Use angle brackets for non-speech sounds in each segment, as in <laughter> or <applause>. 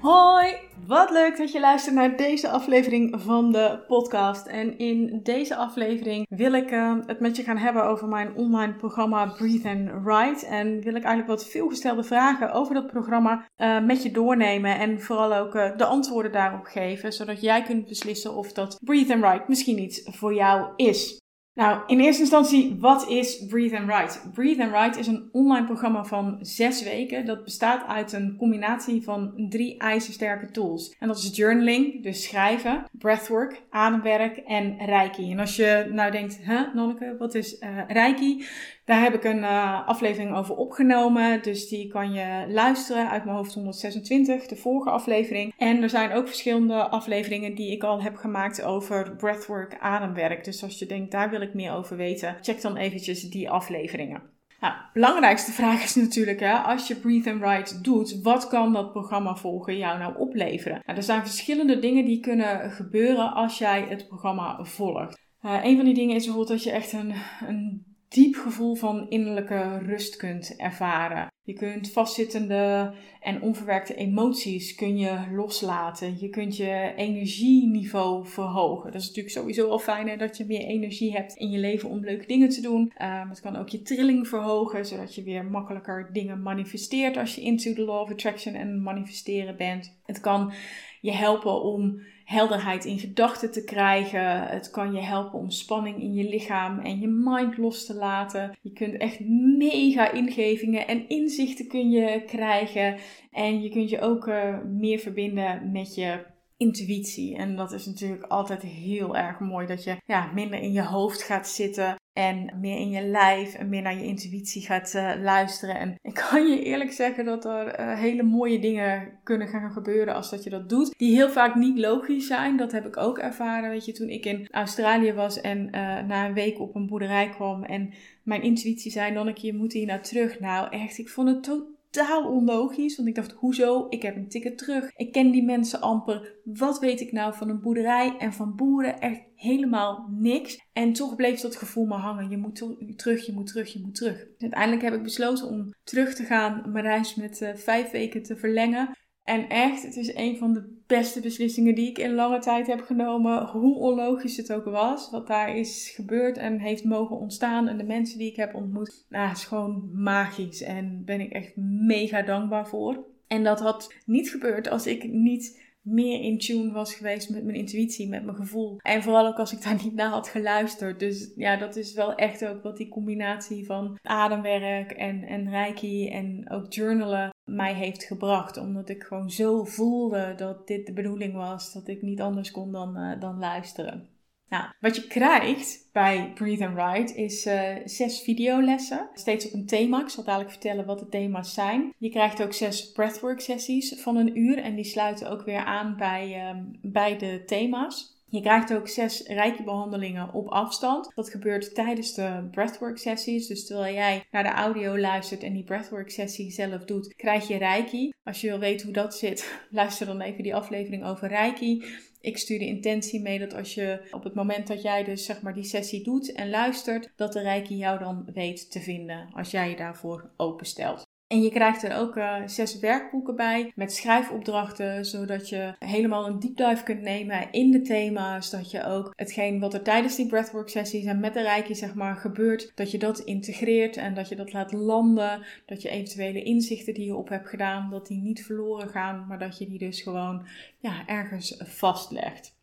Hoi, wat leuk dat je luistert naar deze aflevering van de podcast. En in deze aflevering wil ik uh, het met je gaan hebben over mijn online programma Breathe and Write. En wil ik eigenlijk wat veelgestelde vragen over dat programma uh, met je doornemen. En vooral ook uh, de antwoorden daarop geven, zodat jij kunt beslissen of dat Breathe and Write misschien iets voor jou is. Nou, in eerste instantie, wat is Breathe and Write? Breathe and Write is een online programma van zes weken. Dat bestaat uit een combinatie van drie ijzersterke tools. En dat is journaling, dus schrijven, breathwork, ademwerk en reiki. En als je nou denkt, hè, Nonneke, wat is uh, reiki? Daar heb ik een uh, aflevering over opgenomen. Dus die kan je luisteren uit mijn hoofd 126, de vorige aflevering. En er zijn ook verschillende afleveringen die ik al heb gemaakt over breathwork, ademwerk. Dus als je denkt, daar wil ik meer over weten, check dan eventjes die afleveringen. Nou, belangrijkste vraag is natuurlijk, hè, als je Breathe and Write doet, wat kan dat programma volgen jou nou opleveren? Nou, er zijn verschillende dingen die kunnen gebeuren als jij het programma volgt. Uh, een van die dingen is bijvoorbeeld dat je echt een, een diep gevoel van innerlijke rust kunt ervaren. Je kunt vastzittende en onverwerkte emoties kun je loslaten. Je kunt je energieniveau verhogen. Dat is natuurlijk sowieso al fijn dat je meer energie hebt in je leven om leuke dingen te doen. Um, het kan ook je trilling verhogen, zodat je weer makkelijker dingen manifesteert als je into the law of attraction en manifesteren bent. Het kan je helpen om helderheid in gedachten te krijgen. Het kan je helpen om spanning in je lichaam en je mind los te laten. Je kunt echt mega ingevingen en inzichten kun je krijgen. En je kunt je ook uh, meer verbinden met je intuïtie. En dat is natuurlijk altijd heel erg mooi dat je ja, minder in je hoofd gaat zitten. En meer in je lijf en meer naar je intuïtie gaat uh, luisteren. En ik kan je eerlijk zeggen dat er uh, hele mooie dingen kunnen gaan gebeuren als dat je dat doet. Die heel vaak niet logisch zijn. Dat heb ik ook ervaren. Weet je, toen ik in Australië was en uh, na een week op een boerderij kwam. En mijn intuïtie zei: Nonneke, je moet hier naar terug. Nou, echt, ik vond het totaal totaal onlogisch. Want ik dacht, hoezo? Ik heb een ticket terug. Ik ken die mensen amper. Wat weet ik nou van een boerderij en van boeren? Echt helemaal niks. En toch bleef dat gevoel maar hangen. Je moet terug, je moet terug, je moet terug. Uiteindelijk heb ik besloten om terug te gaan, mijn reis met uh, vijf weken te verlengen. En echt, het is een van de beste beslissingen die ik in lange tijd heb genomen. Hoe onlogisch het ook was. Wat daar is gebeurd en heeft mogen ontstaan. En de mensen die ik heb ontmoet. Nou, is gewoon magisch. En ben ik echt mega dankbaar voor. En dat had niet gebeurd als ik niet meer in tune was geweest met mijn intuïtie, met mijn gevoel. En vooral ook als ik daar niet naar had geluisterd. Dus ja, dat is wel echt ook wat die combinatie van ademwerk en, en reiki en ook journalen mij heeft gebracht. Omdat ik gewoon zo voelde dat dit de bedoeling was, dat ik niet anders kon dan, uh, dan luisteren. Nou, wat je krijgt bij Breathe and Write is uh, zes videolessen. Steeds op een thema. Ik zal dadelijk vertellen wat de thema's zijn. Je krijgt ook zes breathwork sessies van een uur. En die sluiten ook weer aan bij, um, bij de thema's. Je krijgt ook zes rijke behandelingen op afstand. Dat gebeurt tijdens de breathwork sessies. Dus terwijl jij naar de audio luistert en die breathwork sessie zelf doet, krijg je reiki. Als je wil weten hoe dat zit, <laughs> luister dan even die aflevering over reiki. Ik stuur de intentie mee dat als je op het moment dat jij dus zeg maar die sessie doet en luistert, dat de reiki jou dan weet te vinden als jij je daarvoor openstelt. En je krijgt er ook uh, zes werkboeken bij met schrijfopdrachten, zodat je helemaal een deep dive kunt nemen in de thema's. Dat je ook hetgeen wat er tijdens die breathwork sessies en met de reiki zeg maar gebeurt, dat je dat integreert en dat je dat laat landen. Dat je eventuele inzichten die je op hebt gedaan, dat die niet verloren gaan, maar dat je die dus gewoon ja, ergens vastlegt.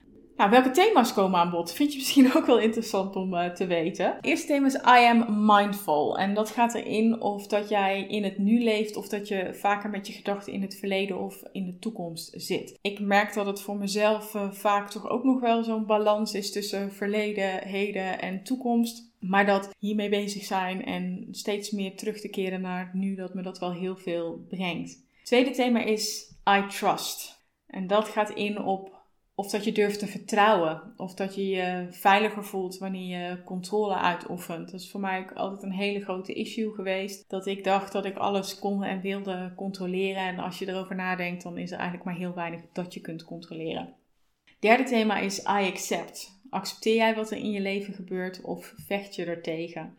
Nou, welke thema's komen aan bod? Vind je misschien <laughs> ook wel interessant om uh, te weten. Het eerste thema is I am mindful. En dat gaat erin of dat jij in het nu leeft of dat je vaker met je gedachten in het verleden of in de toekomst zit. Ik merk dat het voor mezelf uh, vaak toch ook nog wel zo'n balans is tussen verleden, heden en toekomst. Maar dat hiermee bezig zijn en steeds meer terug te keren naar nu, dat me dat wel heel veel brengt. Het tweede thema is I trust. En dat gaat in op Of dat je durft te vertrouwen. Of dat je je veiliger voelt wanneer je controle uitoefent. Dat is voor mij ook altijd een hele grote issue geweest. Dat ik dacht dat ik alles kon en wilde controleren. En als je erover nadenkt, dan is er eigenlijk maar heel weinig dat je kunt controleren. Derde thema is I accept. Accepteer jij wat er in je leven gebeurt of vecht je er tegen?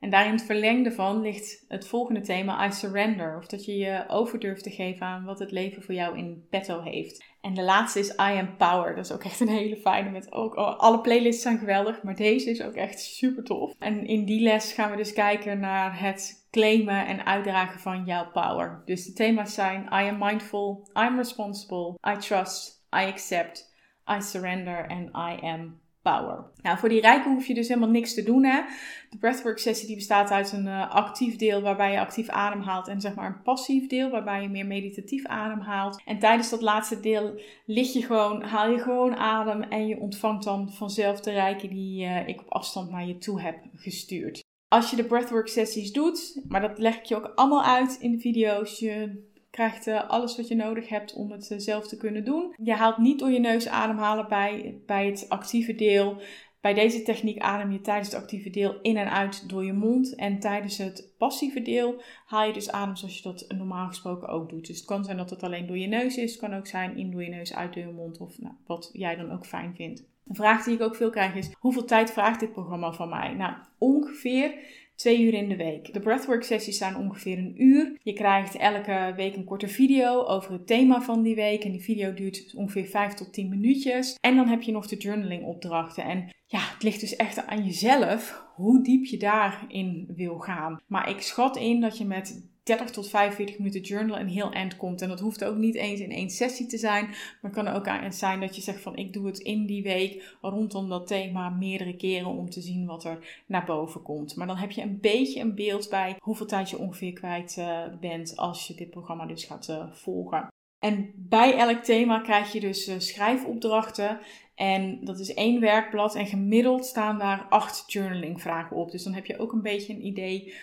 En daarin het verlengde van ligt het volgende thema, I surrender. Of dat je je over durft te geven aan wat het leven voor jou in petto heeft. En de laatste is I empower. Dat is ook echt een hele fijne. Met ook, alle playlists zijn geweldig, maar deze is ook echt super tof. En in die les gaan we dus kijken naar het claimen en uitdragen van jouw power. Dus de thema's zijn I am mindful, I am responsible, I trust, I accept, I surrender en I am power. Nou, voor die rijken hoef je dus helemaal niks te doen. Hè? De breathwork sessie die bestaat uit een uh, actief deel waarbij je actief ademhaalt en zeg maar een passief deel waarbij je meer meditatief ademhaalt. En tijdens dat laatste deel lig je gewoon, haal je gewoon adem en je ontvangt dan vanzelf de rijken die uh, ik op afstand naar je toe heb gestuurd. Als je de breathwork sessies doet, maar dat leg ik je ook allemaal uit in de video's, je krijgt uh, alles wat je nodig hebt om het uh, zelf te kunnen doen. Je haalt niet door je neus ademhalen bij, bij het actieve deel. Bij deze techniek adem je tijdens het actieve deel in en uit door je mond. En tijdens het passieve deel haal je dus adem zoals je dat normaal gesproken ook doet. Dus het kan zijn dat het alleen door je neus is. Het kan ook zijn in door je neus, uit door je mond. Of nou, wat jij dan ook fijn vindt. Een vraag die ik ook veel krijg is: hoeveel tijd vraagt dit programma van mij? Nou, ongeveer twee uur in de week. De breathwork sessies zijn ongeveer een uur. Je krijgt elke week een korte video over het thema van die week. En die video duurt ongeveer 5 tot 10 minuutjes. En dan heb je nog de journaling opdrachten. En ja, het ligt dus echt aan jezelf hoe diep je daarin wil gaan. Maar ik schat in dat je met 30 tot 45 minuten journal een heel eind komt. En dat hoeft ook niet eens in één sessie te zijn. Maar het kan ook zijn dat je zegt van ik doe het in die week rondom dat thema meerdere keren om te zien wat er naar boven komt. Maar dan heb je een beetje een beeld bij hoeveel tijd je ongeveer kwijt uh, bent als je dit programma dus gaat uh, volgen. En bij elk thema krijg je dus uh, schrijfopdrachten. En dat is één werkblad en gemiddeld staan daar acht journaling vragen op. Dus dan heb je ook een beetje een idee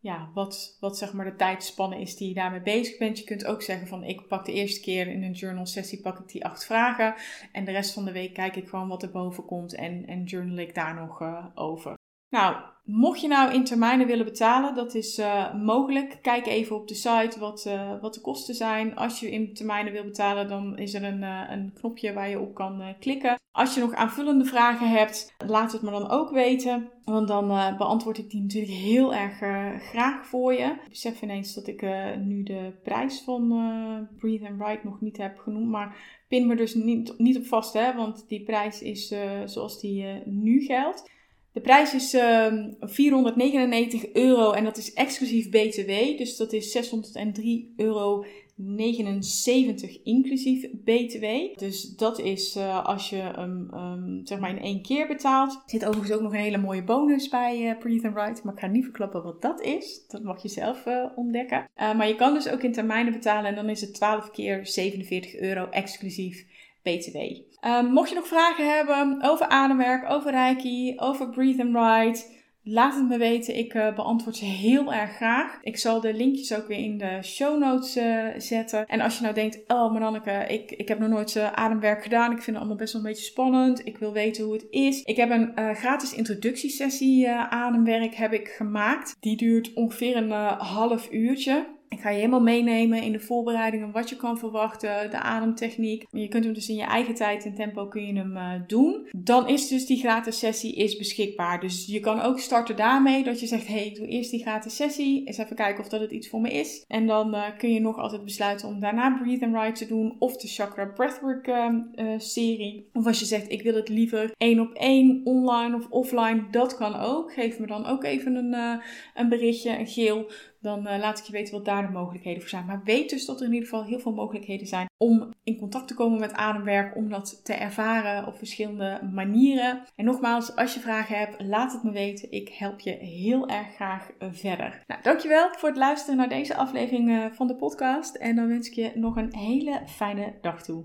ja, wat, wat zeg maar de tijdspanne is die je daarmee bezig bent. Je kunt ook zeggen van ik pak de eerste keer in een journal sessie pak ik die acht vragen. En de rest van de week kijk ik gewoon wat er boven komt en, en journal ik daar nog uh, over. Nou, mocht je nou in termijnen willen betalen, dat is uh, mogelijk. Kijk even op de site wat, uh, wat de kosten zijn. Als je in termijnen wil betalen, dan is er een, uh, een knopje waar je op kan klikken. Als je nog aanvullende vragen hebt, laat het me dan ook weten. Want dan beantwoord ik die natuurlijk heel erg graag voor je. Ik besef ineens dat ik nu de prijs van Breathe and Write nog niet heb genoemd. Maar pin me dus niet, niet op vast, hè, want die prijs is zoals die nu geldt. De prijs is uh, ehm, 499 euro en dat is exclusief BTW. Dus dat is 603 euro 79 inclusief BTW. Dus dat is uh, als je hem um, zeg maar in één keer betaalt. Er zit overigens ook nog een hele mooie bonus bij uh, Breathe and Write. Maar ik ga niet verklappen wat dat is. Dat mag je zelf uh, ontdekken. maar je kan dus ook in termijnen betalen. En dan is het 12 keer 47 euro exclusief BTW. Um, mocht je nog vragen hebben over ademwerk, over Reiki, over Breathe and Write, laat het me weten. Ik uh, beantwoord ze heel erg graag. Ik zal de linkjes ook weer in de show notes uh, zetten. En als je nou denkt, oh Maranneke, ik, ik heb nog nooit uh, ademwerk gedaan. Ik vind het allemaal best wel een beetje spannend. Ik wil weten hoe het is. Ik heb een gratis introductiesessie ademwerk heb ik gemaakt. Die duurt ongeveer een half uurtje. Ik ga je helemaal meenemen in de voorbereidingen, wat je kan verwachten, de ademtechniek. Je kunt hem dus in je eigen tijd en tempo kun je hem uh, doen. Dan is dus die gratis sessie is beschikbaar. Dus je kan ook starten daarmee dat je zegt, hey, ik doe eerst die gratis sessie. Eens even kijken of dat het iets voor me is. En dan uh, kun je nog altijd besluiten om daarna Breathe and Ride te doen of de Chakra Breathwork uh, serie. Of als je zegt, ik wil het liever één op één, online of offline, dat kan ook. Geef me dan ook even een, een berichtje, een geel dan uh, laat ik je weten wat daar de mogelijkheden voor zijn. Maar weet dus dat er in ieder geval heel veel mogelijkheden zijn om in contact te komen met ademwerk, om dat te ervaren op verschillende manieren. En nogmaals, als je vragen hebt, laat het me weten. Ik help je heel erg graag eh, verder. Nou, dankjewel voor het luisteren naar deze aflevering uh, van de podcast. En dan wens ik je nog een hele fijne dag toe.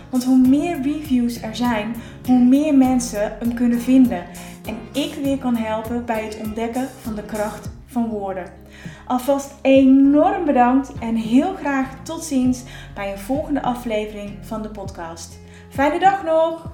Want hoe meer reviews er zijn, hoe meer mensen hem kunnen vinden. En ik weer kan helpen bij het ontdekken van de kracht van woorden. Alvast enorm bedankt en heel graag tot ziens bij een volgende aflevering van de podcast. Fijne dag nog!